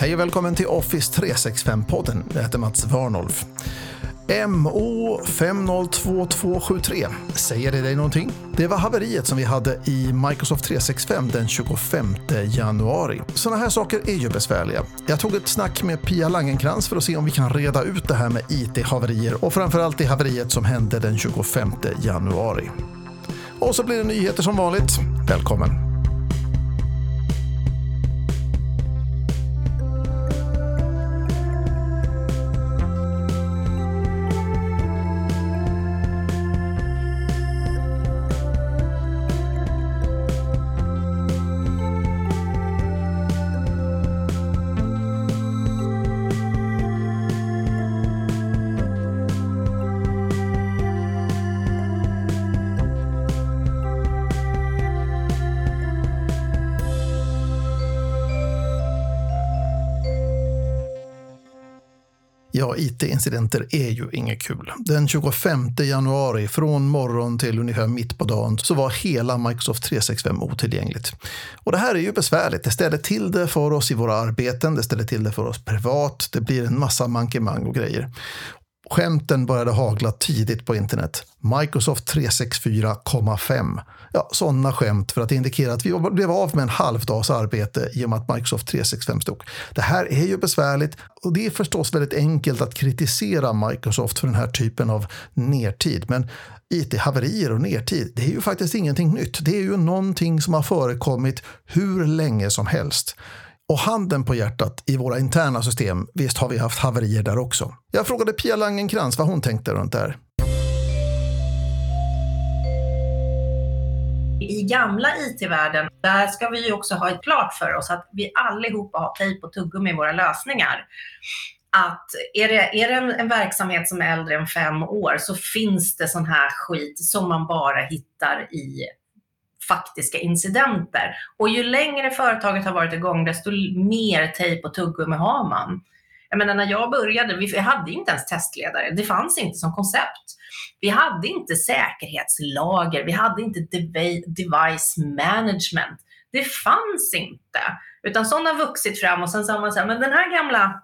Hej och välkommen till Office 365-podden. Jag heter Mats Warnolf. MO 502273. Säger det dig någonting? Det var haveriet som vi hade i Microsoft 365 den 25 januari. Sådana här saker är ju besvärliga. Jag tog ett snack med Pia Langenkrans för att se om vi kan reda ut det här med IT-haverier och framförallt det haveriet som hände den 25 januari. Och så blir det nyheter som vanligt. Välkommen! IT-incidenter är ju inget kul. Den 25 januari från morgon till ungefär mitt på dagen så var hela Microsoft 365 otillgängligt. Och det här är ju besvärligt. Det ställer till det för oss i våra arbeten, det ställer till det för oss privat, det blir en massa mankemang och grejer. Skämten började hagla tidigt på internet. Microsoft 364,5. Ja, sådana skämt för att indikera att vi blev av med en halv dags arbete i och med att Microsoft 365 stod. Det här är ju besvärligt och det är förstås väldigt enkelt att kritisera Microsoft för den här typen av nertid. Men IT-haverier och nertid, det är ju faktiskt ingenting nytt. Det är ju någonting som har förekommit hur länge som helst. Och handen på hjärtat, i våra interna system, visst har vi haft haverier där också. Jag frågade Pia Langenkrans vad hon tänkte runt det här. I gamla IT-världen, där ska vi ju också ha ett klart för oss att vi allihopa har tejp och tuggummi i våra lösningar. Att är det, är det en, en, verksamhet som är äldre än fem år så finns det sån här skit som man bara hittar i faktiska incidenter. Och ju längre företaget har varit igång, desto mer tejp och tuggummi har man. Jag menar, när jag började, vi hade inte ens testledare. Det fanns inte som koncept. Vi hade inte säkerhetslager, vi hade inte device management. Det fanns inte. Utan sådana har vuxit fram och sen sa man så här, men den här gamla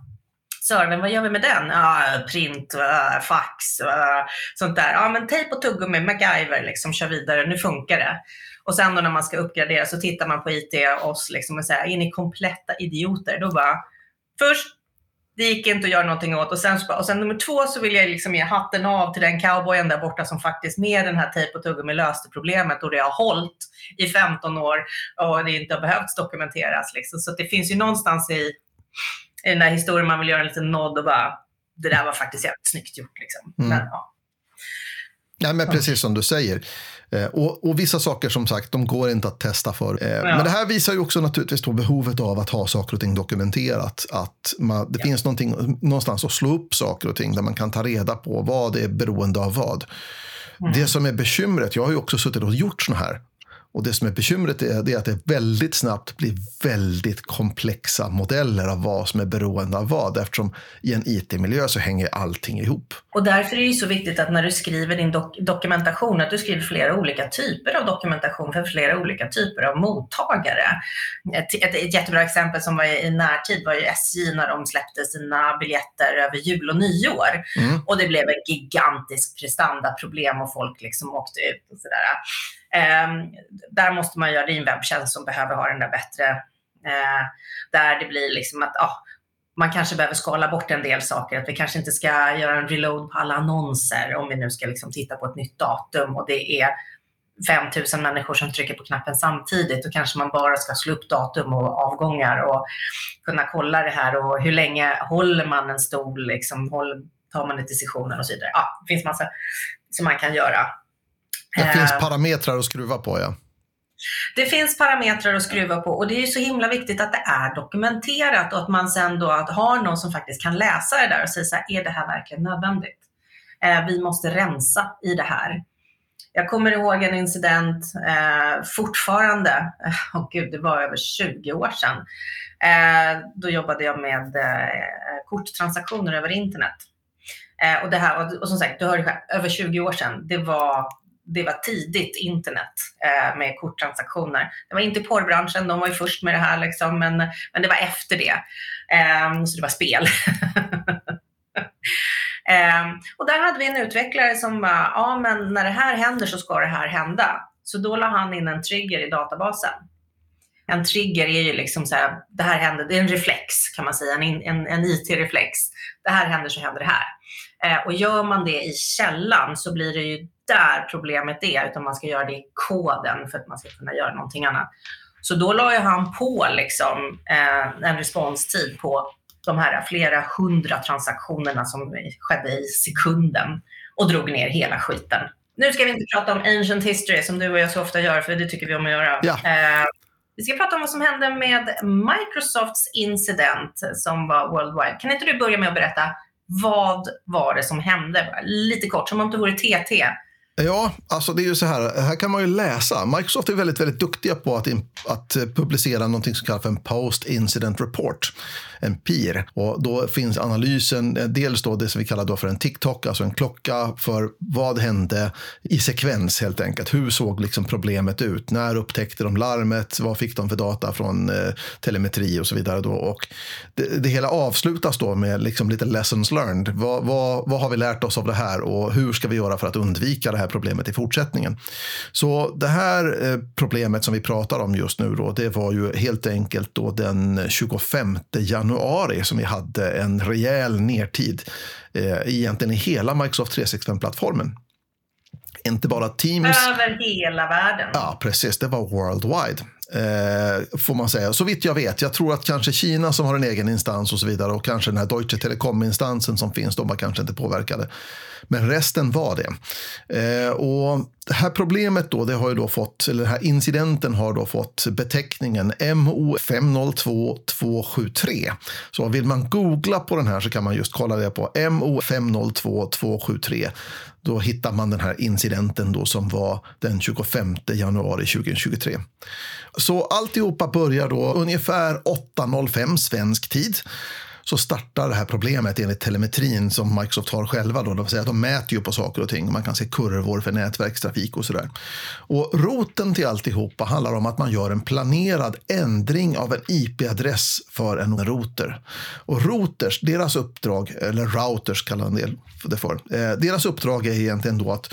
servern, vad gör vi med den? Ja, print, fax, uh, sånt där. Ja, men tejp och tuggummi, MacGyver, liksom, kör vidare, nu funkar det. Och sen då när man ska uppgradera så tittar man på IT, oss liksom och säger, är ni kompletta idioter? Då bara, först, det gick inte att göra någonting åt och sen, och sen nummer två så vill jag liksom ge hatten av till den cowboyen där borta som faktiskt med den här tejp och tuggummi löste problemet och det har hållit i 15 år och det inte har behövt dokumenteras. Liksom. Så det finns ju någonstans i, i den där historien man vill göra en liten nod och bara, det där var faktiskt jävligt snyggt gjort. Liksom. Mm. Men, ja. Ja, men precis som du säger. Eh, och, och, vissa saker som sagt, de går inte att testa för. Eh, ja. Men det här visar ju också naturligtvis på behovet av att ha saker och ting dokumenterat. Att man, det ja. finns någonstans att slå upp saker och ting där man kan ta reda på vad är beroende av vad. Mm. Det som är bekymret, jag har ju också suttit och gjort sådana här och det som är bekymret är, det är att det väldigt snabbt blir väldigt komplexa modeller av vad som är beroende av vad eftersom i en IT-miljö så hänger allting ihop. Och därför är det så viktigt att när du skriver din dok dokumentation att du skriver flera olika typer av dokumentation för flera olika typer av mottagare. Ett, ett, ett jättebra exempel som var i närtid var ju SJ när de släppte sina biljetter över jul och nyår. Mm. Och det blev ett gigantiskt prestandaproblem och folk liksom åkte ut och sådär. Eh, där måste man göra, det är en webbtjänst som behöver ha den där bättre, eh, där det blir liksom att ah, man kanske behöver skala bort en del saker, att vi kanske inte ska göra en reload på alla annonser om vi nu ska liksom titta på ett nytt datum och det är 5000 människor som trycker på knappen samtidigt. Då kanske man bara ska slå upp datum och avgångar och kunna kolla det här och hur länge håller man en stol, liksom, tar man det till sessionen och så vidare. Ja, det finns massa som man kan göra. Det finns eh. parametrar att skruva på, ja. Det finns parametrar att skruva på och det är så himla viktigt att det är dokumenterat och att man sen då har någon som faktiskt kan läsa det där och säga så här, är det här verkligen nödvändigt? Eh, vi måste rensa i det här. Jag kommer ihåg en incident eh, fortfarande, oh gud, det var över 20 år sedan. Eh, då jobbade jag med eh, korttransaktioner över internet. Eh, och, det här, och, och som sagt, du hörde själv, över 20 år sedan, det var det var tidigt internet eh, med korttransaktioner. Det var inte porrbranschen, de var ju först med det här, liksom, men, men det var efter det. Eh, så det var spel. eh, och där hade vi en utvecklare som bara, ja men när det här händer så ska det här hända. Så då la han in en trigger i databasen. En trigger är ju liksom så här, det här händer, det är en reflex kan man säga, en, en, en IT-reflex. Det här händer så händer det här. Eh, och gör man det i källan så blir det ju där problemet är, utan man ska göra det i koden för att man ska kunna göra någonting annat. Så då la ju han på liksom, eh, en responstid på de här flera hundra transaktionerna som skedde i sekunden och drog ner hela skiten. Nu ska vi inte prata om ancient history som du och jag så ofta gör, för det tycker vi om att göra. Ja. Eh, vi ska prata om vad som hände med Microsofts incident som var worldwide. Kan inte du börja med att berätta vad var det som hände? Lite kort, som om det vore TT. Ja, alltså det är ju så här. Här kan man ju läsa. Microsoft är väldigt, väldigt duktiga på att, in, att eh, publicera någonting som kallas för en Post Incident Report, en PIR. Och då finns analysen, eh, dels då det som vi kallar då för en TikTok, alltså en klocka för vad hände i sekvens helt enkelt. Hur såg liksom problemet ut? När upptäckte de larmet? Vad fick de för data från eh, telemetri och så vidare? Då? Och det, det hela avslutas då med liksom lite lessons learned. Vad, vad, vad har vi lärt oss av det här och hur ska vi göra för att undvika det här problemet i fortsättningen? Så det här eh, problemet som vi pratar om just nu då, det var ju helt enkelt då den 25 januari som vi hade en rejäl nertid eh, egentligen i hela Microsoft 365-plattformen. Inte bara Teams. Över hela världen. Ja, precis. Det var worldwide. Eh, får man säga. Så vitt jag vet. Jag tror att kanske Kina som har en egen instans och så vidare och kanske den här Deutsche Telekom-instansen som finns, de var kanske inte påverkade. Men resten var det. Eh, och det här problemet då, det har ju då fått, eller den här incidenten har då fått beteckningen MO 502273. Så vill man googla på den här så kan man just kolla det på MO 502273. Då hittar man den här incidenten då som var den 25 januari 2023. Så alltihopa börjar då ungefär 8.05 svensk tid så startar det här problemet enligt telemetrin som Microsoft har själva. Då, de, säga att de mäter ju på saker och ting. Man kan se kurvor för nätverkstrafik och sådär. Och roten till alltihopa handlar om att man gör en planerad ändring av en IP-adress för en router. Och routers, deras uppdrag, eller routers kallar en del det för, eh, deras uppdrag är egentligen då att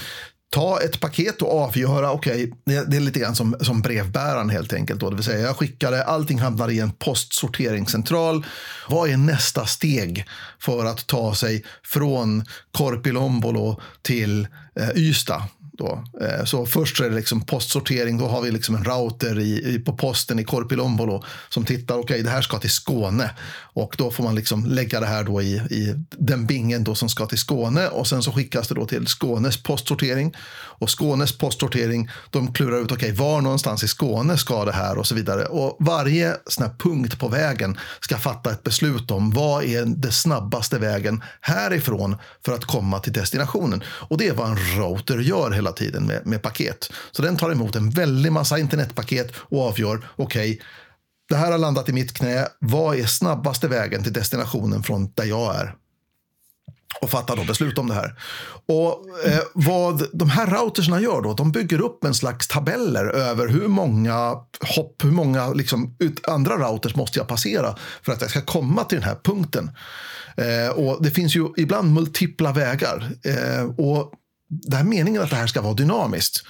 ta ett paket och avgöra, okej, okay, det är lite grann som, som brevbäraren helt enkelt. Då. Det vill säga, jag skickar det, allting hamnar i en postsorteringscentral. Vad är nästa steg för att ta sig från Korpilombolo till eh, Ystad? Då. Eh, så först är det liksom postsortering, då har vi liksom en router i, på posten i Korpilombolo som tittar, okej okay, det här ska till Skåne. Och då får man liksom lägga det här då i, i den bingen då som ska till Skåne och sen så skickas det då till Skånes postsortering. Och Skånes postsortering de klurar ut, okej okay, var någonstans i Skåne ska det här? och så vidare. Och varje sån här punkt på vägen ska fatta ett beslut om vad är den snabbaste vägen härifrån för att komma till destinationen. Och det är vad en router gör hela tiden med, med paket. Så den tar emot en väldig massa internetpaket och avgör, okej, okay, det här har landat i mitt knä. Vad är snabbaste vägen till destinationen från där jag är? och fattar då beslut om det här. Och eh, Vad de här routersna gör då, de bygger upp en slags tabeller över hur många hopp, hur många liksom, ut, andra routers måste jag passera för att jag ska komma till den här punkten. Eh, och Det finns ju ibland multipla vägar. Eh, och det är meningen att det här ska vara dynamiskt.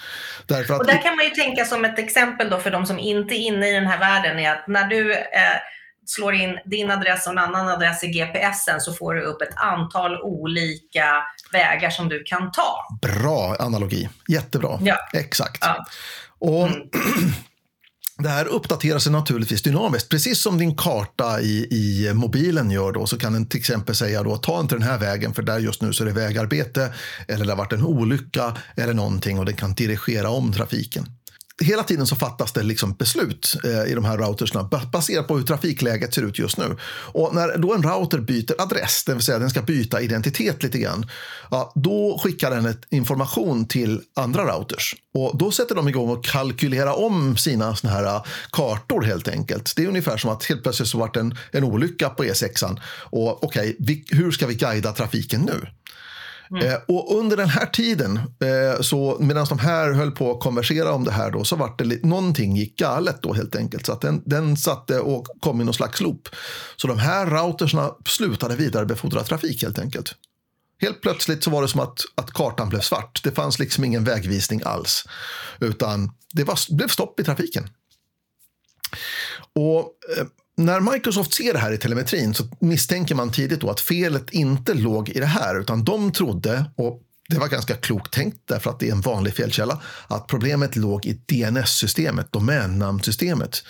Därför att och där kan man ju tänka som ett exempel då för de som inte är inne i den här världen är att när du eh, slår in din adress och en annan adress i GPSen så får du upp ett antal olika vägar som du kan ta. Bra analogi, jättebra. Ja. Exakt. Ja. Och mm. Det här uppdaterar sig naturligtvis dynamiskt. Precis som din karta i, i mobilen gör då, så kan den till exempel säga då, ta inte den här vägen för där just nu så är det vägarbete eller det har varit en olycka eller någonting och den kan dirigera om trafiken hela tiden så fattas det liksom beslut eh, i de här routersna baserat på hur trafikläget ser ut just nu. Och när då en router byter adress, det vill säga den ska byta identitet lite grann, ja, då skickar den ett information till andra routers. Och då sätter de igång och kalkylera om sina såna här eh, kartor helt enkelt. Det är ungefär som att helt plötsligt så vart en, en olycka på E6. Och okej, okay, hur ska vi guida trafiken nu? Mm. Eh, och under den här tiden, eh, så medan de här höll på att konversera om det här, då, så vart det någonting gick galet då helt enkelt. Så att den, den satte och kom i någon slags loop. Så de här routersna slutade vidarebefordra trafik helt enkelt. Helt plötsligt så var det som att, att kartan blev svart. Det fanns liksom ingen vägvisning alls. Utan det var, blev stopp i trafiken. Och eh, när Microsoft ser det här i telemetrin så misstänker man tidigt då att felet inte låg i det här, utan de trodde, och det var ganska klokt tänkt därför att det är en vanlig felkälla, att problemet låg i DNS-systemet, domännamnsystemet.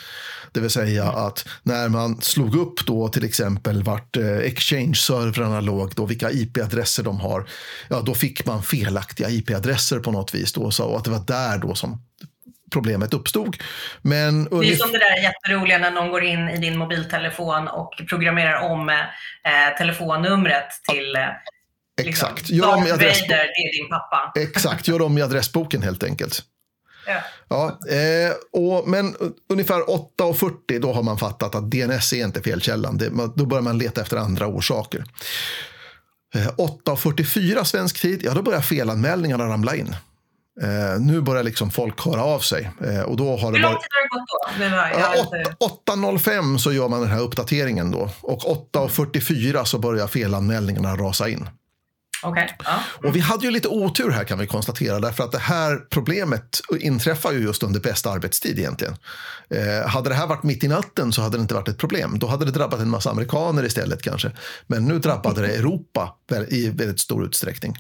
Det vill säga att när man slog upp då till exempel vart eh, Exchange-servrarna låg, då, vilka IP-adresser de har, ja, då fick man felaktiga IP-adresser på något vis. Då, och att det var där då som problemet uppstod. Men det är som det där jätteroliga när någon går in i din mobiltelefon och programmerar om eh, telefonnumret till eh, Exakt. Liksom, gör om i adress... Vader, det är din pappa. Exakt, gör om i adressboken helt enkelt. Ja. ja eh, och, men ungefär 8.40 då har man fattat att DNS är inte felkällan. Det, då börjar man leta efter andra orsaker. Eh, 8.44 svensk tid, ja då börjar felanmälningarna ramla in. Eh, nu börjar liksom folk höra av sig. Eh, och då har Hur lång tid har det gått då? 8.05 så gör man den här uppdateringen då. Och 8.44 så börjar felanmälningarna rasa in. Okay. Ja. Och vi hade ju lite otur här kan vi konstatera, därför att det här problemet inträffar ju just under bästa arbetstid egentligen. Eh, hade det här varit mitt i natten så hade det inte varit ett problem. Då hade det drabbat en massa amerikaner istället kanske. Men nu drabbade det Europa i väldigt stor utsträckning.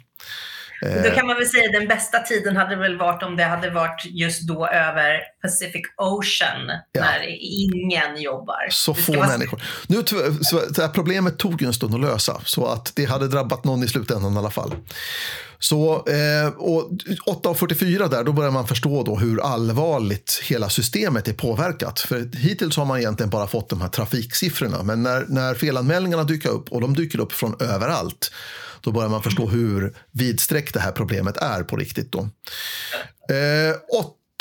Då kan man väl säga att den bästa tiden hade väl varit om det hade varit just då över Pacific Ocean ja. när ingen jobbar. Så få vara... människor. Nu, så, det här problemet tog ju en stund att lösa så att det hade drabbat någon i slutändan i alla fall. Så, eh, och 8.44 där, då börjar man förstå då hur allvarligt hela systemet är påverkat. För hittills har man egentligen bara fått de här trafiksiffrorna. Men när, när felanmälningarna dyker upp, och de dyker upp från överallt, då börjar man förstå hur vidsträckt det här problemet är på riktigt. Då. Eh,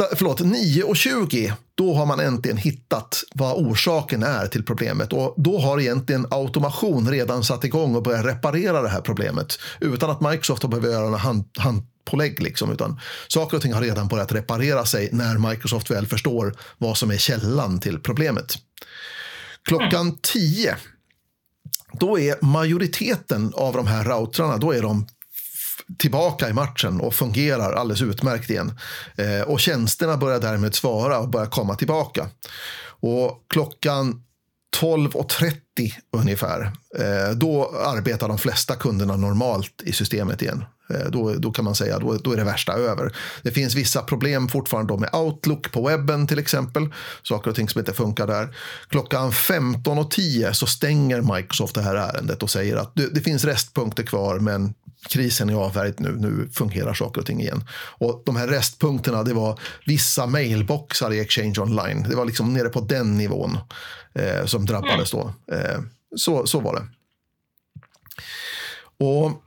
8, förlåt, 9.20, då har man äntligen hittat vad orsaken är till problemet. Och då har egentligen automation redan satt igång och börjat reparera det här problemet utan att Microsoft har behövt göra en hand, handpålägg. Liksom, utan saker och ting har redan börjat reparera sig när Microsoft väl förstår vad som är källan till problemet. Klockan 10 då är majoriteten av de här routrarna då är de tillbaka i matchen och fungerar alldeles utmärkt igen. Eh, och tjänsterna börjar därmed svara och börjar komma tillbaka. Och klockan 12.30 ungefär, eh, då arbetar de flesta kunderna normalt i systemet igen. Eh, då, då kan man säga då, då är det värsta över. Det finns vissa problem fortfarande med Outlook på webben till exempel. Saker och ting som inte funkar där. Klockan 15.10 så stänger Microsoft det här ärendet och säger att det, det finns restpunkter kvar men krisen är avvärjd nu, nu fungerar saker och ting igen. Och de här restpunkterna, det var vissa mailboxar i Exchange Online. Det var liksom nere på den nivån eh, som drabbades då. Eh, så, så var det. Och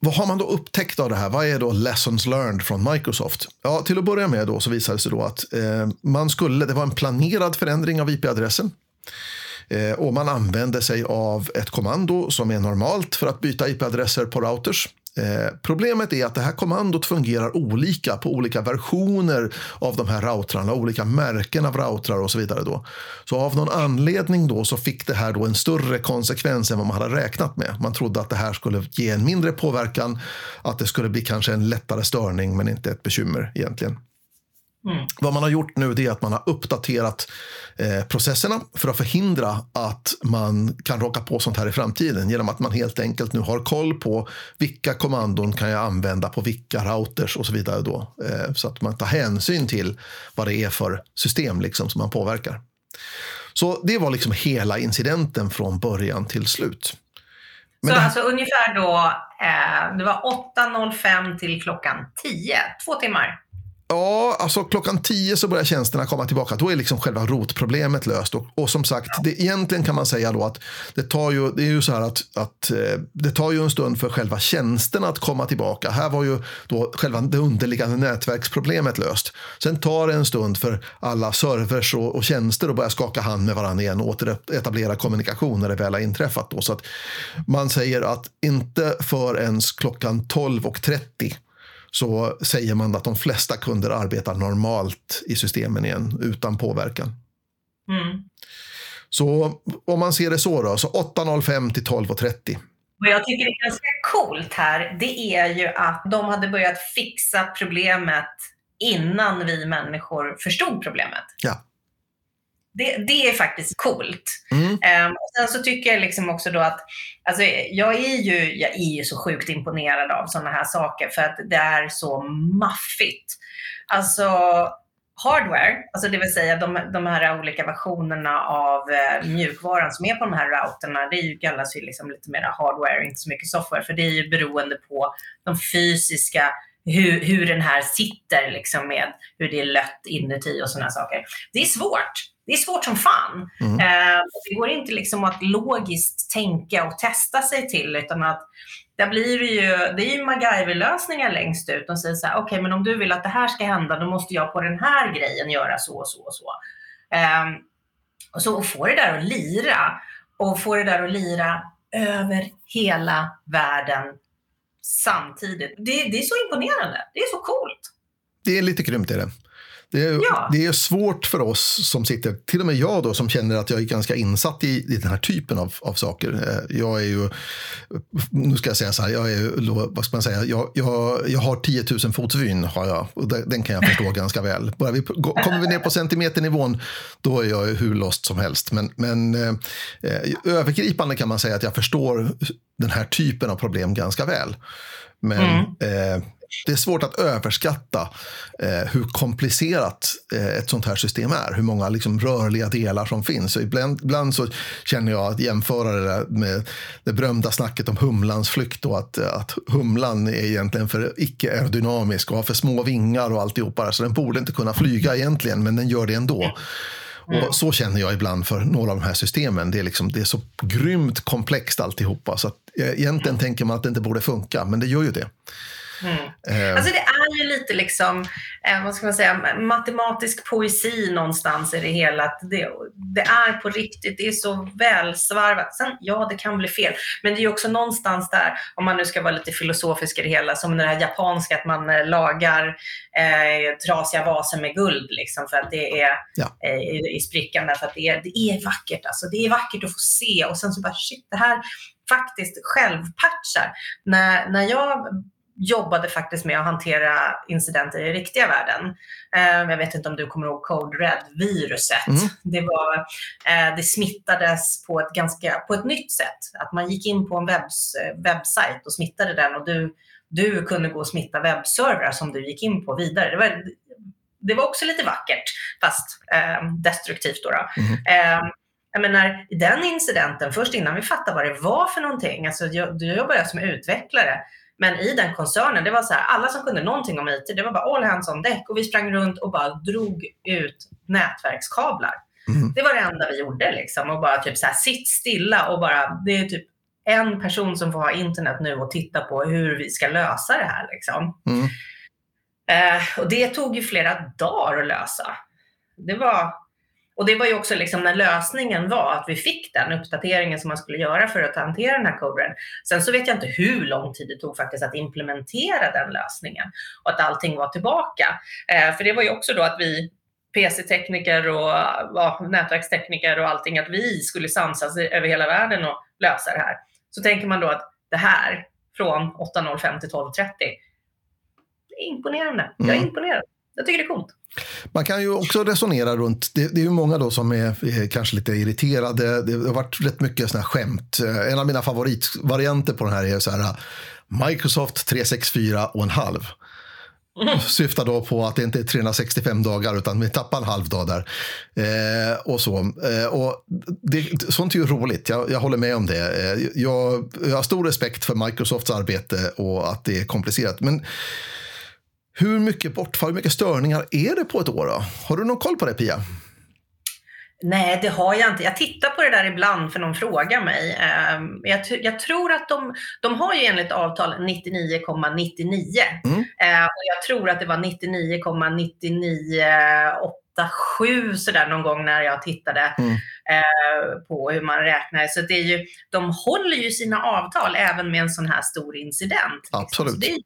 vad har man då upptäckt av det här? Vad är då lessons learned från Microsoft? Ja, till att börja med då så visade det sig då att eh, man skulle, det var en planerad förändring av IP-adressen. Eh, och man använde sig av ett kommando som är normalt för att byta IP-adresser på routers. Eh, problemet är att det här kommandot fungerar olika på olika versioner av de här routrarna, olika märken av routrar och så vidare. Då. Så av någon anledning då så fick det här då en större konsekvens än vad man hade räknat med. Man trodde att det här skulle ge en mindre påverkan, att det skulle bli kanske en lättare störning men inte ett bekymmer egentligen. Mm. Vad man har gjort nu är att man har uppdaterat eh, processerna för att förhindra att man kan råka på sånt här i framtiden genom att man helt enkelt nu har koll på vilka kommandon kan jag använda på vilka routers och så vidare. Då, eh, så att man tar hänsyn till vad det är för system liksom, som man påverkar. Så det var liksom hela incidenten från början till slut. Men så det... alltså ungefär då, eh, det var 8.05 till klockan 10, två timmar? Ja, alltså klockan tio så börjar tjänsterna komma tillbaka. Då är liksom själva rotproblemet löst. Och, och som sagt, det, egentligen kan man säga då att det tar ju, det är ju så här att, att eh, det tar ju en stund för själva tjänsterna att komma tillbaka. Här var ju då själva det underliggande nätverksproblemet löst. Sen tar det en stund för alla servers och, och tjänster att börja skaka hand med varandra igen och återetablera kommunikation när det väl har inträffat. Då. Så att man säger att inte förrän klockan 12.30 så säger man att de flesta kunder arbetar normalt i systemen igen utan påverkan. Mm. Så om man ser det så då, så 8.05 till 12.30. Vad jag tycker är ganska coolt här, det är ju att de hade börjat fixa problemet innan vi människor förstod problemet. Ja. Det, det är faktiskt coolt. Mm. Um, och sen så tycker jag liksom också då att, alltså jag är ju, jag är ju så sjukt imponerad av sådana här saker för att det är så maffigt. Alltså hardware, alltså det vill säga de, de här olika versionerna av eh, mjukvaran som är på de här routerna, det är ju, kallas ju liksom lite mer hardware, inte så mycket software, för det är ju beroende på de fysiska hur, hur den här sitter liksom med hur det är lött inuti och sådana saker. Det är svårt det är svårt som fan. Mm. Eh, det går inte liksom att logiskt tänka och testa sig till, utan att där blir det ju, det är ju MacGyver-lösningar längst ut. De säger så här, okej, okay, men om du vill att det här ska hända, då måste jag på den här grejen göra så och så och så. Eh, och så att få det där att lira och få det där att lira över hela världen samtidigt. Det, det är så imponerande. Det är så coolt. Det är lite grymt är det. Det är, ja. det är svårt för oss som sitter, till och med jag då som känner att jag är ganska insatt i, i den här typen av, av saker. Eh, jag är ju, nu ska jag säga så här, jag är, vad ska man säga, jag, jag, jag har 10 000 fots vyn har jag och den kan jag förstå ganska väl. Bara vi, kommer vi ner på centimeternivån då är jag hur lost som helst. Men, men eh, övergripande kan man säga att jag förstår den här typen av problem ganska väl. Men mm. eh, det är svårt att överskatta eh, hur komplicerat eh, ett sånt här system är. Hur många liksom, rörliga delar som finns. Så ibland, ibland, så känner jag att jämföra det där med det berömda snacket om humlans flykt. Och att, att humlan är egentligen för icke-aerodynamisk och har för små vingar och alltihopa. Så den borde inte kunna flyga egentligen, men den gör det ändå. Och så känner jag ibland för några av de här systemen. Det är, liksom, det är så grymt komplext alltihopa. Så att, egentligen egentligen tänker man att det inte borde funka, men det gör ju det. Mm. Alltså det är ju lite liksom, eh, vad ska man säga, matematisk poesi någonstans i det hela. Att det, det är på riktigt, det är så välsvarvat. Sen, ja, det kan bli fel, men det är också någonstans där, om man nu ska vara lite filosofisk i det hela, som det här japanska, att man eh, lagar eh, trasiga vaser med guld, liksom, för att det är ja. eh, i, i sprickan, därför att det är, det är vackert. Alltså, det är vackert att få se och sen så bara, shit, det här faktiskt självpatchar. När, när jag jobbade faktiskt med att hantera incidenter i riktiga världen. Eh, jag vet inte om du kommer ihåg Code Red-viruset. Mm. Det, var, eh, det smittades på ett, ganska, på ett nytt sätt. Att man gick in på en webbs, webbsajt och smittade den och du, du kunde gå och smitta webbservrar som du gick in på vidare. Det var, det var också lite vackert, fast eh, destruktivt. Då, då. Mm. Eh, jag menar, i den incidenten, först innan vi fattade vad det var för någonting, alltså jag, jag jobbade som utvecklare, men i den koncernen, det var så här, alla som kunde någonting om IT, det var bara all hands on deck och vi sprang runt och bara drog ut nätverkskablar. Mm. Det var det enda vi gjorde liksom och bara typ så här, sitt stilla och bara, det är typ en person som får ha internet nu och titta på hur vi ska lösa det här liksom. Mm. Eh, och det tog ju flera dagar att lösa. Det var, och det var ju också liksom när lösningen var att vi fick den uppdateringen som man skulle göra för att hantera den här koden. Sen så vet jag inte hur lång tid det tog faktiskt att implementera den lösningen och att allting var tillbaka. Eh, för det var ju också då att vi PC-tekniker och ja, nätverkstekniker och allting, att vi skulle samsas över hela världen och lösa det här. Så tänker man då att det här från 8.05 till 12.30, det är imponerande. Jag är mm. imponerad. Jag tycker det är coolt. Man kan ju också resonera runt, det, det är ju många då som är, kanske lite irriterade. Det har varit rätt mycket såna här skämt. En av mina favoritvarianter på den här är så här Microsoft 364 och en halv. Mm. Syftar då på att det inte är 365 dagar utan vi tappar en halv dag där. Eh, och så. Eh, och det, sånt är ju roligt, jag, jag håller med om det. Eh, jag, jag har stor respekt för Microsofts arbete och att det är komplicerat. Men Hur mycket bortfall, hur mycket störningar är det på ett år? Då? Har du någon koll på det Pia? Nej, det har jag inte. Jag tittar på det där ibland för någon frågar mig. Ehm, jag, jag tror att de, de har ju enligt avtal 99,99. Mm. Uh, och jag tror att det var 99,9987 sådär någon gång när jag tittade mm. uh, på hur man räknar. Så det är ju, de håller ju sina avtal även med en sån här stor incident. Liksom. Absolut. det, är,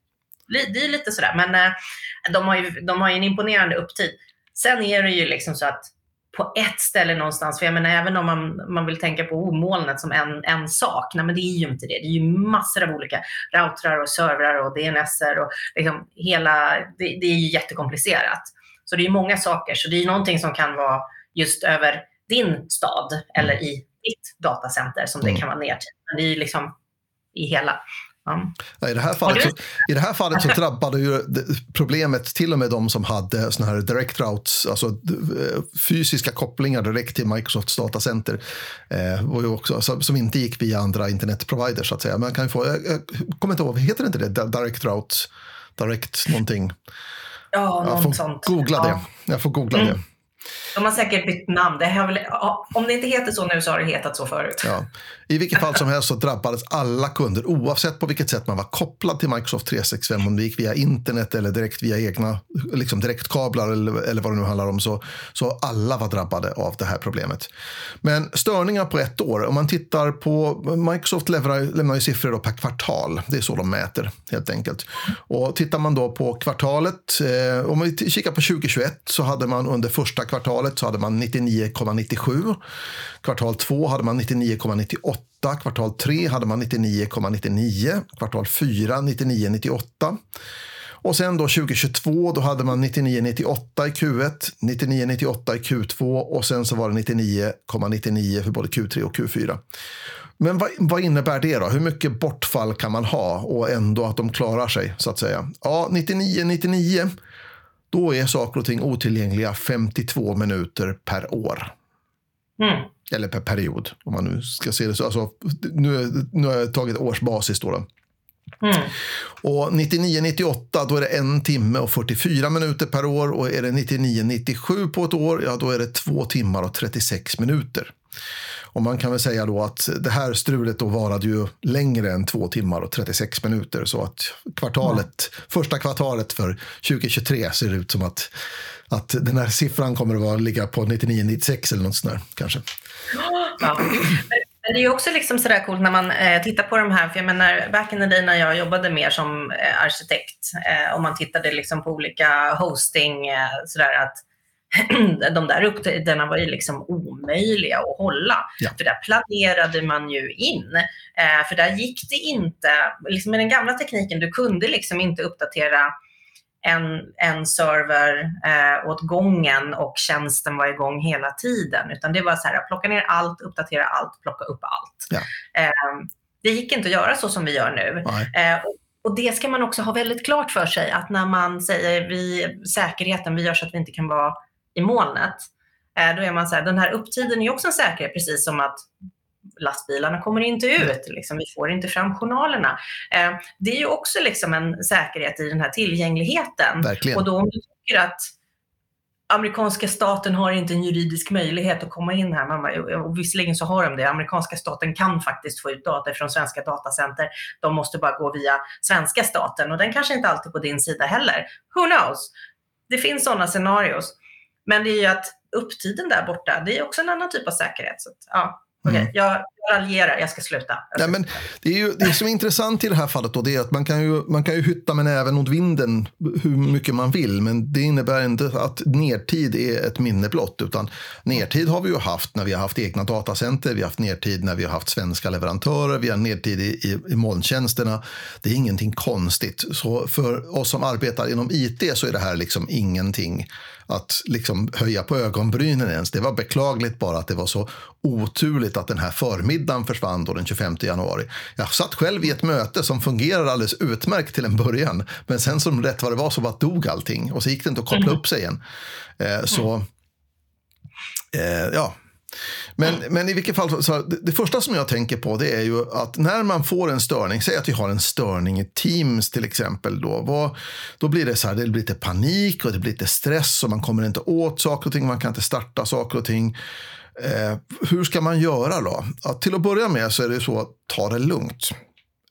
det är lite sådär. Men uh, de, har ju, de har ju en imponerande upptid. Sen är det ju liksom så att på ett ställe någonstans. För jag menar, även om man, man vill tänka på molnet som en, en sak, nej men det är ju inte det. Det är ju massor av olika routrar och servrar och DNSer och liksom hela, det, det är ju jättekomplicerat. Så det är ju många saker. Så det är ju någonting som kan vara just över din stad eller i ditt datacenter som det mm. kan vara ner till. Men det är ju liksom i hela. Ja. I, det här fallet så, I det här fallet så drabbade ju problemet till och med de som hade såna här direct routes, alltså eh, fysiska kopplingar direkt till Microsofts datacenter. Eh, också, som inte gick via andra internetproviders så att säga. Man kan få, jag, jag kommer inte ihåg, heter det inte det? Direct routes? Direct någonting? Ja, något jag får sånt. Googla ja. det. Jag får googla mm. det. De har säkert bytt namn. Det väl, om det inte heter så nu så har det hetat så förut. Ja. I vilket fall som helst så drabbades alla kunder oavsett på vilket sätt man var kopplad till Microsoft 365. Om det gick via internet eller direkt via egna liksom direktkablar eller, eller vad det nu handlar om. Så, så alla var drabbade av det här problemet. Men störningar på ett år. Om man tittar på Microsoft lämnar, lämnar ju siffror då per kvartal. Det är så de mäter helt enkelt. Och tittar man då på kvartalet. Eh, om vi kikar på 2021 så hade man under första kvartalet kvartalet så hade man 99,97. Kvartal 2 hade man 99,98. Kvartal 3 hade man 99,99. Kvartal 4 99,98. Och sen då 2022 då hade man 99,98 i Q1, 99,98 i Q2 och sen så var det 99,99 för både Q3 och Q4. Men vad, vad, innebär det då? Hur mycket bortfall kan man ha och ändå att de klarar sig så att säga? Ja, 99,99 då är saker och ting otillgängliga 52 minuter per år. Mm. Eller per period, om man nu ska se det så. Alltså, nu, nu har jag tagit årsbasis. Då, då. Mm. Och 99-98 då är det en timme och 44 minuter per år. Och är det 99-97 på ett år, ja då är det två timmar och 36 minuter. Och man kan väl säga då att det här strulet då varade ju längre än två timmar och 36 minuter. Så att kvartalet, mm. första kvartalet för 2023 ser ut som att, att den här siffran kommer att vara, ligga på 99-96 eller något sånt där kanske. Ja. Men det är också liksom sådär coolt när man eh, tittar på de här, för jag menar back in the day när jag jobbade mer som eh, arkitekt eh, och man tittade liksom på olika hosting, eh, sådär att de där upptiderna var ju liksom omöjliga att hålla. Ja. För där planerade man ju in. Eh, för där gick det inte, liksom med den gamla tekniken, du kunde liksom inte uppdatera en, en server eh, åt gången och tjänsten var igång hela tiden. Utan det var så här, plocka ner allt, uppdatera allt, plocka upp allt. Ja. Eh, det gick inte att göra så som vi gör nu. Eh, och det ska man också ha väldigt klart för sig att när man säger vi, säkerheten, vi gör så att vi inte kan vara i molnet. Eh, då är man så här, den här upptiden är också en säkerhet, precis som att lastbilarna kommer inte ut, liksom, vi får inte fram journalerna. Eh, det är ju också liksom en säkerhet i den här tillgängligheten. Verkligen. Och då om du tycker att amerikanska staten har inte en juridisk möjlighet att komma in här. Man, och visserligen så har de det. Amerikanska staten kan faktiskt få ut data från svenska datacenter. De måste bara gå via svenska staten och den kanske inte alltid på din sida heller. Who knows? Det finns sådana scenarios. Men det är ju att upptiden där borta, det är också en annan typ av säkerhet. Så att, ja, okay. mm. jag, raljerar, jag ska sluta. Jag ska ja, men det, är ju, det som är intressant i det här fallet då, det är att man kan, ju, man kan ju hytta med näven mot vinden hur mycket man vill. Men det innebär inte att nertid är ett minne blott. Utan nertid har vi ju haft när vi har haft egna datacenter. Vi har haft nertid när vi har haft svenska leverantörer. Vi har nertid i, i, i molntjänsterna. Det är ingenting konstigt. Så för oss som arbetar inom IT så är det här liksom ingenting att liksom höja på ögonbrynen ens. Det var beklagligt bara att det var så oturligt att den här förmiddagen försvann då den 25 januari. Jag satt själv i ett möte som fungerade alldeles utmärkt till en början. Men sen som rätt vad det var så bara dog allting och så gick det inte att koppla mm. upp sig igen. Eh, så, eh, ja. Men, men i vilket fall, så, det, det, första som jag tänker på det är ju att när man får en störning, säg att vi har en störning i Teams till exempel, då, vad, då blir det så här, det blir lite panik och det blir lite stress och man kommer inte åt saker och ting, man kan inte starta saker och ting. Eh, hur ska man göra då? Att till att börja med så är det så att ta det lugnt.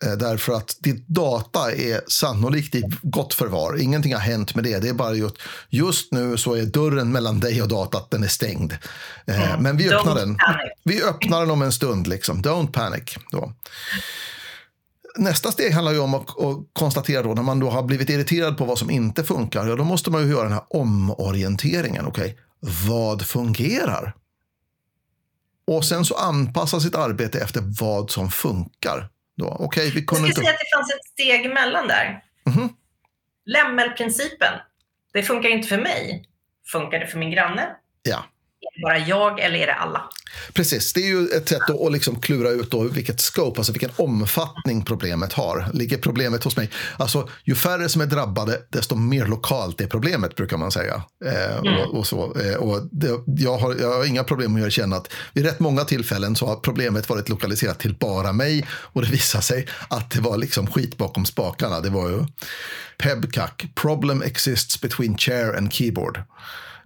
Eh, därför att ditt data är sannolikt i gott förvar. Ingenting har hänt med det. Det är bara just, just nu så är dörren mellan dig och datat den är stängd. Mm. Men vi öppnar den. Vi öppnar den om en stund. Liksom. Don't panic. Då. Nästa steg handlar ju om att, att konstatera då när man då har blivit irriterad på vad som inte funkar. Ja, då måste man ju göra den här omorienteringen. Okay? Vad fungerar? Och sen så anpassa sitt arbete efter vad som funkar. Då. Okay, vi kunde Jag skulle säga att det fanns ett steg emellan där. Mm -hmm. Lämmelprincipen. Det funkar inte för mig. Funkar det för min granne? Ja bara jag eller är det alla? Precis, det är ju ett sätt att liksom klura ut då vilket scope, alltså vilken omfattning problemet har. Ligger problemet hos mig? Alltså, ju färre som är drabbade, desto mer lokalt är problemet, brukar man säga. Eh, mm. och, och, så. Eh, och det, jag, har, jag har inga problem med att erkänna att vid rätt många tillfällen så har problemet varit lokaliserat till bara mig och det visar sig att det var liksom skit bakom spakarna. Det var ju PEBCAC, Problem exists between chair and keyboard.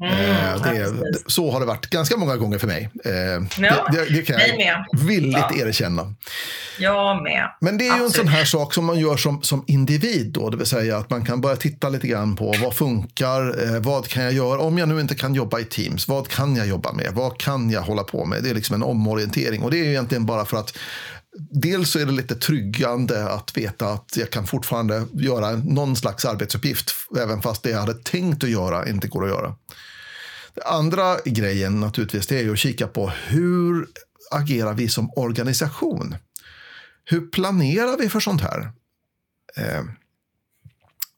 Mm, eh, det, så har det varit ganska många gånger för mig. Eh, ja, det, det, kan jag med. villigt ja. erkänna. Jag med. Men det är Absolut. ju en sån här sak som man gör som, som individ. Då, det vill säga att man kan börja titta lite grann på vad funkar, eh, vad kan jag göra om jag nu inte kan jobba i Teams. Vad kan jag jobba med? Vad kan jag hålla på med? Det är liksom en omorientering och det är egentligen bara för att Dels så är det lite tryggande att veta att jag kan fortfarande göra någon slags arbetsuppgift även fast det jag hade tänkt att göra inte går att göra. Den andra grejen naturligtvis det är att kika på hur agerar vi som organisation? Hur planerar vi för sånt här? Eh,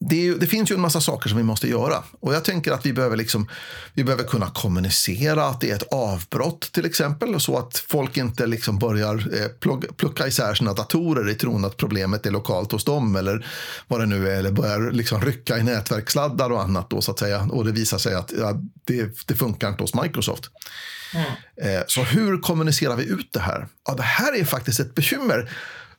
det, det, finns ju en massa saker som vi måste göra. Och jag tänker att vi behöver, liksom, vi behöver kunna kommunicera att det är ett avbrott till exempel. Så att folk inte liksom börjar eh, plocka isär sina datorer i tron att problemet är lokalt hos dem. Eller vad det nu är. Eller börjar liksom rycka i nätverkssladdar och annat. Då, så att säga. Och det visar sig att ja, det, det funkar inte hos Microsoft. Mm. Eh, så hur kommunicerar vi ut det här? Ja, det här är faktiskt ett bekymmer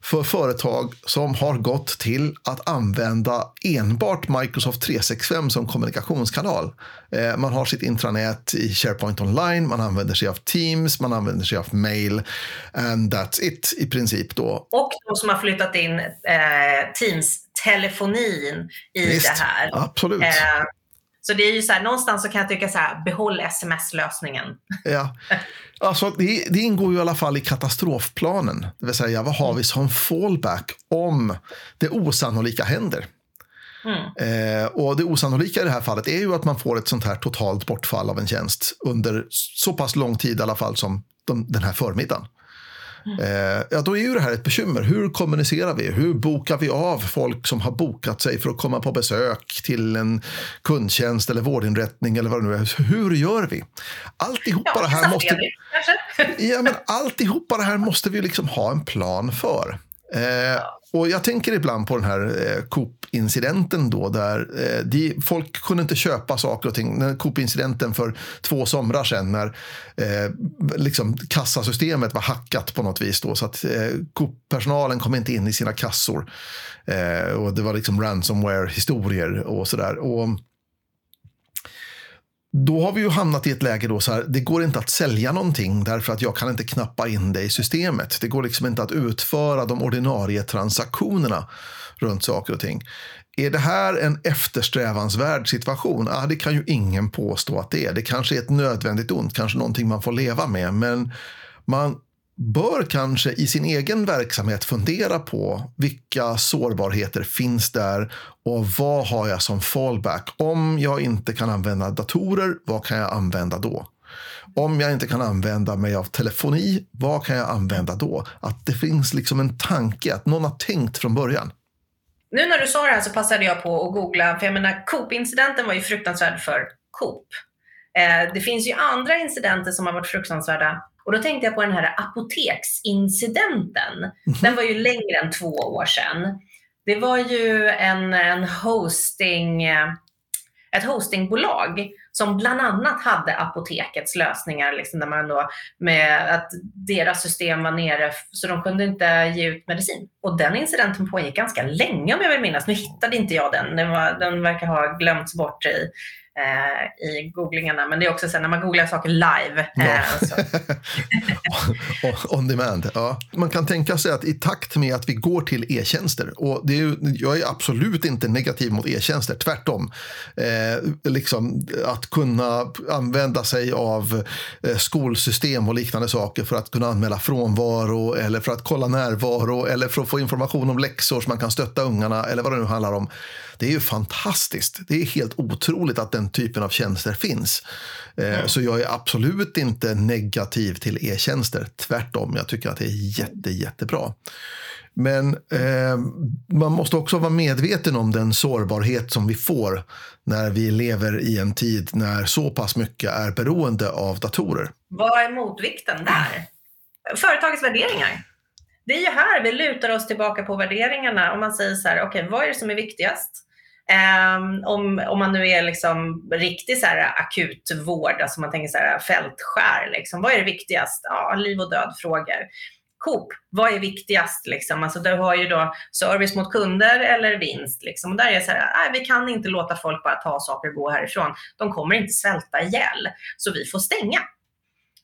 för företag som har gått till att använda enbart Microsoft 365 som kommunikationskanal. Eh, man har sitt intranät i SharePoint online, man använder sig av Teams, man använder sig av mail and that's it i princip då. Och de som har flyttat in eh, Teams-telefonin i Visst, det här. Absolut. Eh, så det är ju så här, någonstans så kan jag tycka så här, behåll sms-lösningen. Ja, alltså det, det, ingår ju i alla fall i katastrofplanen. Det vill säga, vad har vi som fallback om det osannolika händer? Mm. Eh, och det osannolika i det här fallet är ju att man får ett sånt här totalt bortfall av en tjänst under så pass lång tid i alla fall som de, den här förmiddagen. Eh, ja, då är ju det här ett bekymmer. Hur kommunicerar vi? Hur bokar vi av folk som har bokat sig för att komma på besök till en kundtjänst eller vårdinrättning eller vad det nu är? Hur gör vi? Alltihopa ja, det här måste... ja, men alltihopa det här måste vi liksom ha en plan för. Eh, och jag tänker ibland på den här eh, Coop-incidenten då, där eh, de, folk kunde inte köpa saker och ting. Coop-incidenten för två somrar sedan när eh, liksom kassasystemet var hackat på något vis. Då, så att eh, Coop-personalen kom inte in i sina kassor. Eh, och det var liksom ransomware-historier och sådär då har vi ju hamnat i ett läge då så här, det går inte att sälja någonting därför att jag kan inte knappa in det i systemet. Det går liksom inte att utföra de ordinarie transaktionerna runt saker och ting. Är det här en eftersträvansvärd situation? Ah, det kan ju ingen påstå att det är. Det kanske är ett nödvändigt ont, kanske någonting man får leva med. Men man bör kanske i sin egen verksamhet fundera på vilka sårbarheter finns där och vad har jag som fallback? Om jag inte kan använda datorer, vad kan jag använda då? Om jag inte kan använda mig av telefoni, vad kan jag använda då? Att det finns liksom en tanke, att någon har tänkt från början. Nu när du sa det här så passade jag på att googla, för jag menar Coop-incidenten var ju fruktansvärd för Coop. Eh, det finns ju andra incidenter som har varit fruktansvärda och då tänkte jag på den här apoteksincidenten. -hmm. Den var ju längre än två år sedan. Det var ju en, en hosting, ett hostingbolag som bland annat hade apotekets lösningar, liksom där man då med att deras system var nere så de kunde inte ge ut medicin. Och den incidenten pågick ganska länge om jag vill minnas. Nu hittade inte jag den. Den, var, den verkar ha glömts bort i eh, i googlingarna. Men det är också så när man googlar saker live. Eh, On demand. Ja. Man kan tänka sig att i takt med att vi går till e-tjänster, och det är, jag är absolut inte negativ mot e-tjänster, tvärtom. Eh, liksom att kunna använda sig av eh, skolsystem och liknande saker för att kunna anmäla frånvaro eller för att kolla närvaro eller för att få information om läxor så man kan stötta ungarna eller vad det nu handlar om. Det är ju fantastiskt. Det är helt otroligt att den typen av tjänster finns. Mm. Så jag är absolut inte negativ till e-tjänster. Tvärtom, jag tycker att det är jätte, jättebra. Men eh, man måste också vara medveten om den sårbarhet som vi får när vi lever i en tid när så pass mycket är beroende av datorer. Vad är motvikten där? Företagets värderingar. Det är ju här vi lutar oss tillbaka på värderingarna. Om man säger så här, okej, okay, vad är det som är viktigast? Um, om, om man nu är liksom riktig så här akutvård, alltså man tänker så här fältskär, liksom, vad är det viktigast? Ja, liv och död-frågor. Coop, vad är viktigast? Liksom? Alltså, du har ju då service mot kunder eller vinst. Liksom. Och där är det så här, nej, vi kan inte låta folk bara ta saker och gå härifrån. De kommer inte svälta ihjäl, så vi får stänga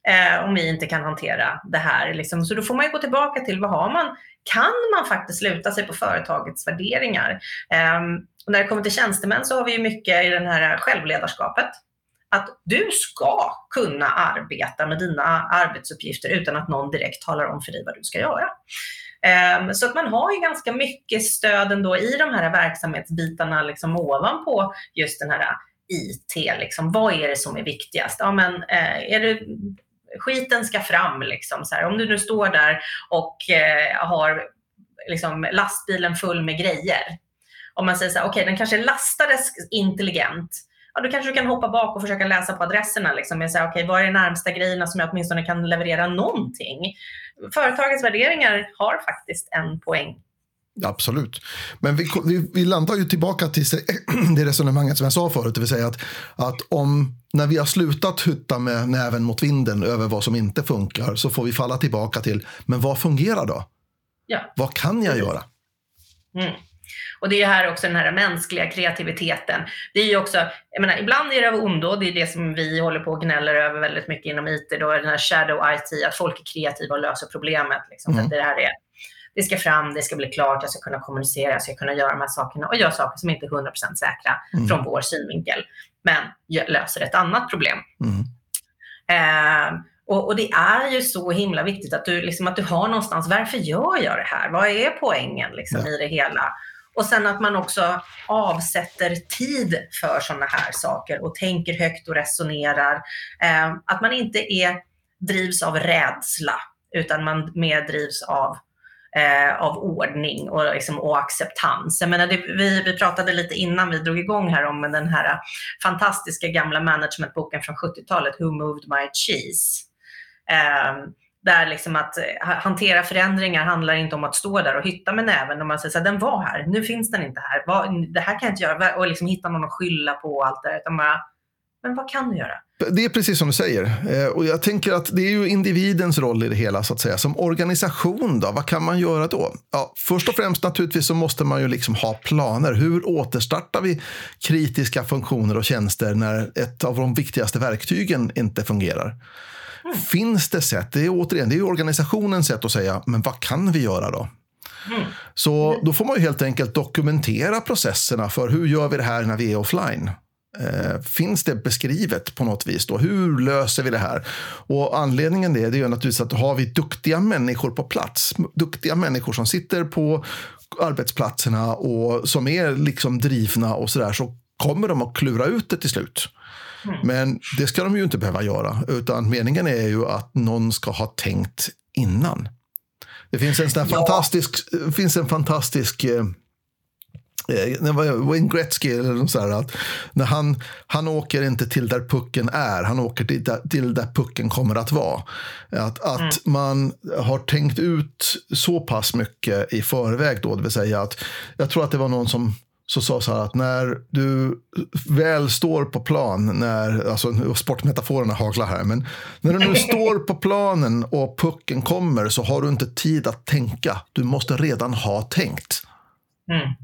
eh, om vi inte kan hantera det här. Liksom. Så då får man ju gå tillbaka till vad har man? Kan man faktiskt luta sig på företagets värderingar? Eh, och när det kommer till tjänstemän så har vi ju mycket i det här självledarskapet. Att du ska kunna arbeta med dina arbetsuppgifter utan att någon direkt talar om för dig vad du ska göra. Ehm, så att man har ju ganska mycket stöd ändå i de här verksamhetsbitarna liksom ovanpå just den här IT. Liksom. Vad är det som är viktigast? Ja, men, eh, är det skiten ska fram. Liksom, så här. Om du nu står där och eh, har liksom, lastbilen full med grejer. Om man säger så här, okej, okay, den kanske lastades intelligent. Ja, då kanske du kan hoppa bak och försöka läsa på adresserna. Liksom, med så här, okay, vad är de närmsta grejerna som jag åtminstone kan leverera någonting? Företagets värderingar har faktiskt en poäng Absolut. Men vi, vi, vi, landar ju tillbaka till det resonemanget som jag sa förut, det vill säga att, att om när vi har slutat hytta med näven mot vinden över vad som inte funkar så får vi falla tillbaka till, men vad fungerar då? Ja. Vad kan jag göra? Mm. Och det är här också den här mänskliga kreativiteten. Det är ju också, jag menar, ibland är det av ondo, det är det som vi håller på och gnäller över väldigt mycket inom IT, då, den här shadow IT, att folk är kreativa och löser problemet. Liksom, mm. det här är det ska fram, det ska bli klart, jag ska kunna kommunicera, jag ska kunna göra de här sakerna och göra saker som inte är 100% säkra mm. från vår synvinkel, men löser ett annat problem. Mm. Eh, och, och, det är ju så himla viktigt att du, liksom, att du har någonstans, varför gör jag det här? Vad är poängen liksom, ja. i det hela? Och sen att man också avsätter tid för sådana här saker och tänker högt och resonerar. Eh, att man inte är, drivs av rädsla, utan man mer drivs av eh, av ordning och, liksom, och acceptans. Jag menar, det, vi, vi pratade lite innan vi drog igång här om den här fantastiska gamla managementboken från 70-talet, Who Moved My Cheese? Eh, där liksom att eh, hantera förändringar handlar inte om att stå där och hytta med näven. Och man säger så här, den var här, nu finns den inte här. det här kan jag inte göra. Och liksom hitta någon att skylla på och allt det där. Utan bara, men vad kan du göra? Det är precis som du säger. Eh, och jag tänker att det är ju individens roll i det hela. så att säga. Som organisation, då, vad kan man göra då? Ja, först och främst naturligtvis så måste man ju liksom ha planer. Hur återstartar vi kritiska funktioner och tjänster när ett av de viktigaste verktygen inte fungerar? Mm. Finns det sätt? Det är återigen det är organisationens sätt att säga, men vad kan vi göra då? Mm. Så då får man ju helt enkelt dokumentera processerna för hur gör vi det här när vi är offline? Eh, finns det beskrivet på något vis? Då? Hur löser vi det här? Och anledningen det, det är naturligtvis att har vi duktiga människor på plats, duktiga människor som sitter på arbetsplatserna och som är liksom drivna och så där, så kommer de att klura ut det till slut. Mm. Men det ska de ju inte behöva göra, utan meningen är ju att någon ska ha tänkt innan. Det finns en, sån ja. fantastisk, finns en fantastisk Eh, Wayne Gretzky eller något så här, att när han, han åker inte till där pucken är, han åker till där, till där pucken kommer att vara. Att, att mm. man har tänkt ut så pass mycket i förväg då, det vill säga att jag tror att det var någon som så sa så här att när du väl står på plan, när, alltså sportmetaforerna haglar här, men när du nu står på planen och pucken kommer så har du inte tid att tänka. Du måste redan ha tänkt. Mm.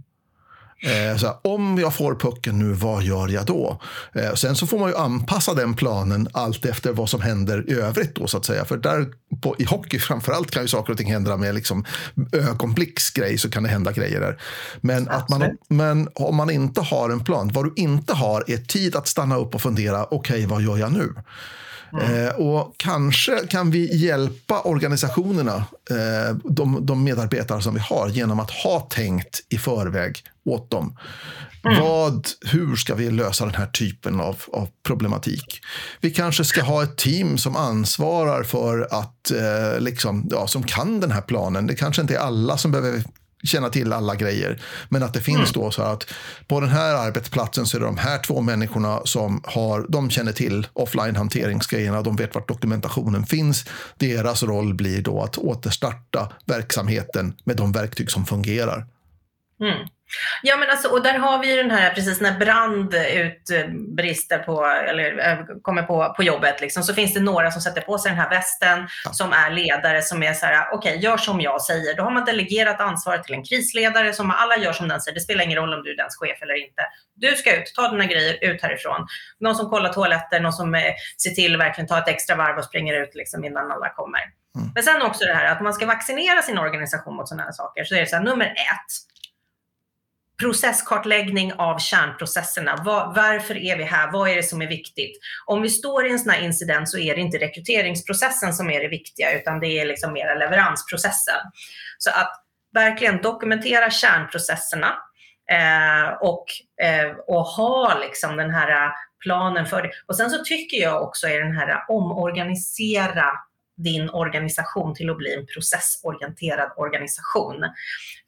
Eh, så här, om jag får pucken nu, vad gör jag då? Eh, sen så får man ju anpassa den planen allt efter vad som händer i övrigt. Då, så att säga. För där, på, I hockey framförallt kan ju saker och ting hända med liksom, ögonblicksgrej så kan det hända grejer där. Men, att man, men om man inte har en plan, vad du inte har är tid att stanna upp och fundera, okej, okay, vad gör jag nu? Mm. Eh, och kanske kan vi hjälpa organisationerna, eh, de, de, medarbetare som vi har, genom att ha tänkt i förväg åt dem. Mm. Vad, hur ska vi lösa den här typen av, av, problematik? Vi kanske ska ha ett team som ansvarar för att, eh, liksom, ja, som kan den här planen. Det kanske inte är alla som behöver känna till alla grejer. Men att det finns mm. då så att på den här arbetsplatsen så är det de här två människorna som har, de känner till offline-hanteringsgrejerna, de vet vart dokumentationen finns. Deras roll blir då att återstarta verksamheten med de verktyg som fungerar. Mm. Ja, men alltså, och där har vi ju den här, precis när brand utbrister på, eller äh, kommer på, på jobbet, liksom, så finns det några som sätter på sig den här västen, ja. som är ledare, som är så här, okej, okay, gör som jag säger. Då har man delegerat ansvaret till en krisledare, som alla gör som den säger. Det spelar ingen roll om du är dens chef eller inte. Du ska ut, ta dina grejer ut härifrån. Någon som kollar toaletter, någon som eh, ser till att verkligen ta ett extra varv och springer ut liksom, innan alla kommer. Mm. Men sen också det här att man ska vaccinera sin organisation mot sådana här saker. Så är det så här, nummer ett, processkartläggning av kärnprocesserna. Var, varför är vi här? Vad är det som är viktigt? Om vi står i en sån här incident så är det inte rekryteringsprocessen som är det viktiga, utan det är liksom mera leveransprocessen. Så att verkligen dokumentera kärnprocesserna eh, och, eh, och ha liksom den här planen för det. Och sen så tycker jag också i den här omorganisera din organisation till att bli en processorienterad organisation.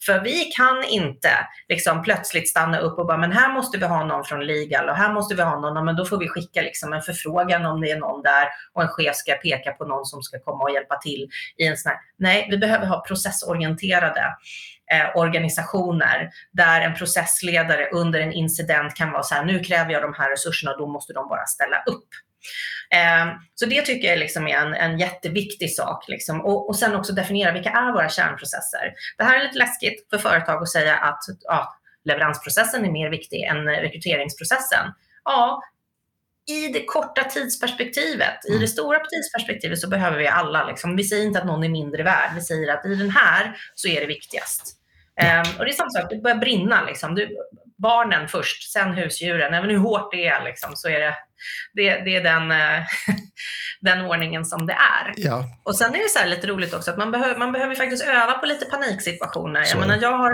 För vi kan inte liksom plötsligt stanna upp och bara, men här måste vi ha någon från legal och här måste vi ha någon, men då får vi skicka liksom en förfrågan om det är någon där och en chef ska peka på någon som ska komma och hjälpa till i en sån här. Nej, vi behöver ha processorienterade eh, organisationer där en processledare under en incident kan vara så här, nu kräver jag de här resurserna och då måste de bara ställa upp. Ehm, så det tycker jag liksom är en, en jätteviktig sak. Liksom. Och, och sen också definiera vilka är våra kärnprocesser. Det här är lite läskigt för företag att säga att ja, leveransprocessen är mer viktig än rekryteringsprocessen. Ja, i det korta tidsperspektivet, i det mm. stora tidsperspektivet så behöver vi alla. Liksom. Vi säger inte att någon är mindre värd, vi säger att i den här så är det viktigast. Um, och det är samma sak, det börjar brinna. Liksom. Du, barnen först, sen husdjuren. Även hur hårt det är liksom, så är det, det, det är den, eh, den ordningen som det är. Ja. Och sen är det så lite roligt också att man, behöver, man behöver faktiskt öva på lite paniksituationer. Jag, menar, jag, har,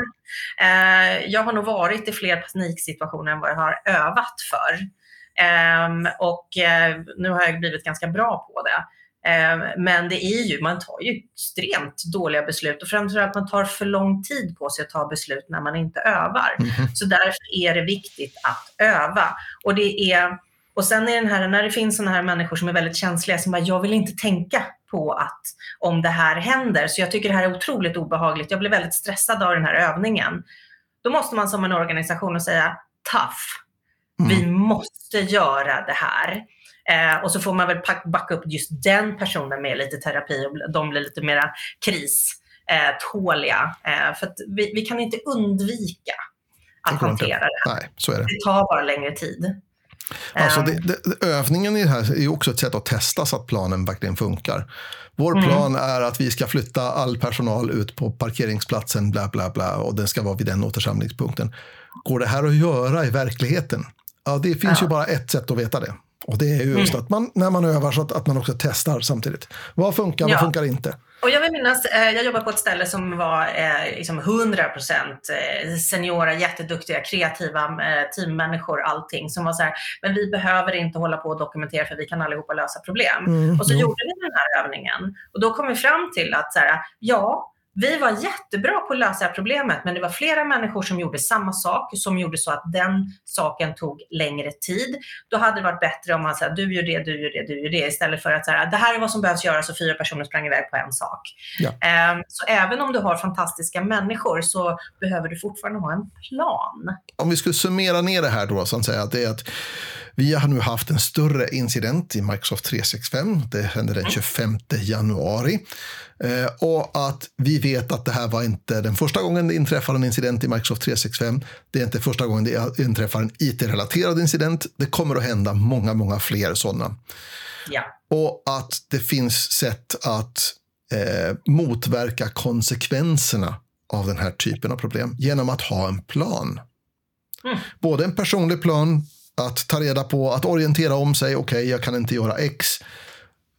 eh, jag har nog varit i fler paniksituationer än vad jag har övat för. Um, och eh, nu har jag blivit ganska bra på det. Ehm, men det är ju, man tar ju extremt dåliga beslut och framförallt man tar för lång tid på sig att ta beslut när man inte övar. Mm. Så därför är det viktigt att öva. Och, det är, och sen är den här, när det finns sådana här människor som är väldigt känsliga som bara, jag vill inte tänka på att om det här händer. Så jag tycker det här är otroligt obehagligt. Jag blir väldigt stressad av den här övningen. Då måste man som en organisation säga tough. Mm. Vi måste göra det här. Eh, och så får man väl backa upp just den personen med lite terapi och de blir lite mera kriståliga. Eh, eh, för att vi, vi, kan inte undvika att hantera det. Nej, så är det. det tar bara längre tid. Alltså det, det, övningen i det här är också ett sätt att testa så att planen verkligen funkar. Vår mm. plan är att vi ska flytta all personal ut på parkeringsplatsen, bla bla bla, och den ska vara vid den återsamlingspunkten. Går det här att göra i verkligheten? Ja, det finns ja. ju bara ett sätt att veta det. Och det är just mm. att man, när man övar så att, att man också testar samtidigt. Vad funkar, ja. vad funkar inte? Och jag vill minnas, eh, jag jobbade på ett ställe som var eh, liksom 100 eh, seniora, jätteduktiga, kreativa teammänniskor, allting. Som var så här, men vi behöver inte hålla på och dokumentera för vi kan allihopa lösa problem. Mm, och så jo. gjorde vi den här övningen. Och då kom vi fram till att så här, ja, vi var jättebra på att lösa problemet, men det var flera människor som gjorde samma sak, som gjorde så att den saken tog längre tid. Då hade det varit bättre om man sa du gör det, du gör det, du gör det, istället för att säga det här är vad som behövs göras och fyra personer sprang iväg på en sak. Ja. Um, så även om du har fantastiska människor så behöver du fortfarande ha en plan. Om vi skulle summera ner det här då, så att säga, att det är att vi har nu haft en större incident i Microsoft 365. Det hände den 25 januari. Eh, och att vi vet att det här var inte den första gången det inträffar en incident i Microsoft 365. Det är inte första gången det inträffar en IT-relaterad incident. Det kommer att hända många, många fler sådana. Ja. Och att det finns sätt att eh, motverka konsekvenserna av den här typen av problem genom att ha en plan. Mm. Både en personlig plan att ta reda på, att orientera om sig. Okej, okay, jag kan inte göra X.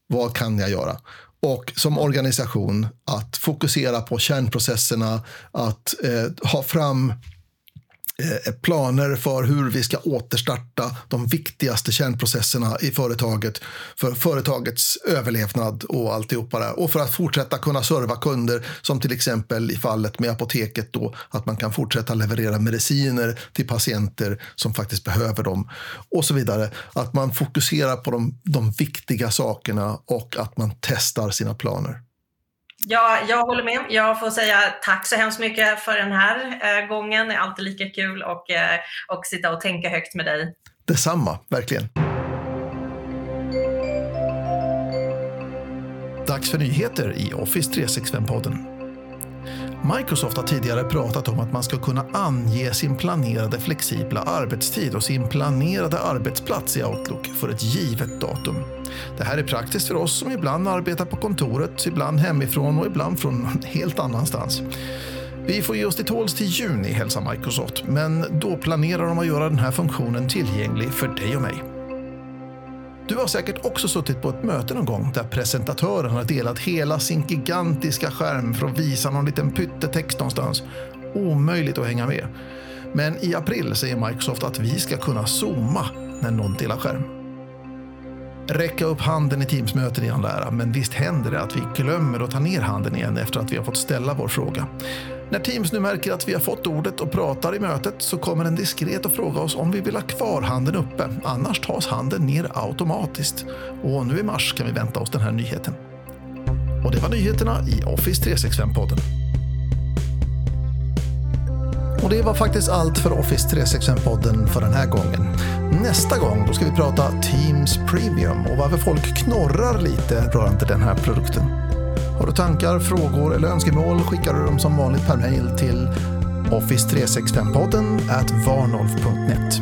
Vad kan jag göra? Och som organisation att fokusera på kärnprocesserna, att eh, ha fram Eh, eh, planer för hur vi ska återstarta de viktigaste kärnprocesserna i företaget för företagets överlevnad och alltihopa där. Och för att fortsätta kunna serva kunder som till exempel i fallet med apoteket då att man kan fortsätta leverera mediciner till patienter som faktiskt behöver dem och så vidare. Att man fokuserar på de, de viktiga sakerna och att man testar sina planer. Ja, jag håller med. Jag får säga tack så hemskt mycket för den här eh, gången. Det är alltid lika kul att eh, och sitta och tänka högt med dig. Detsamma, verkligen. Dags för nyheter i Office 365-podden. Microsoft har tidigare pratat om att man ska kunna ange sin planerade flexibla arbetstid och sin planerade arbetsplats i Outlook för ett givet datum. Det här är praktiskt för oss som ibland arbetar på kontoret, ibland hemifrån och ibland från någon helt annanstans. Vi får ge oss till tåls till juni, hälsar Microsoft, men då planerar de att göra den här funktionen tillgänglig för dig och mig. Du har säkert också suttit på ett möte någon gång där presentatören har delat hela sin gigantiska skärm för att visa någon liten pyttetext någonstans. Omöjligt att hänga med. Men i april säger Microsoft att vi ska kunna zooma när någon delar skärm. Räcka upp handen i Teams-möten i all ära, men visst händer det att vi glömmer att ta ner handen igen efter att vi har fått ställa vår fråga. När Teams nu märker att vi har fått ordet och pratar i mötet så kommer den diskret att fråga oss om vi vill ha kvar handen uppe. Annars tas handen ner automatiskt. Och nu i mars kan vi vänta oss den här nyheten. Och det var nyheterna i Office 365-podden. Och det var faktiskt allt för Office 365-podden för den här gången. Nästa gång då ska vi prata Teams Premium och varför folk knorrar lite rörande den här produkten. Har du tankar, frågor eller önskemål skickar du dem som vanligt per mail till office365podden at varnolf.net.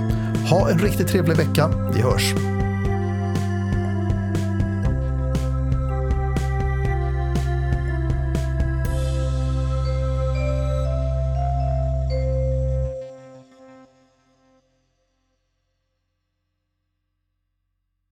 Ha en riktigt trevlig vecka. Vi hörs!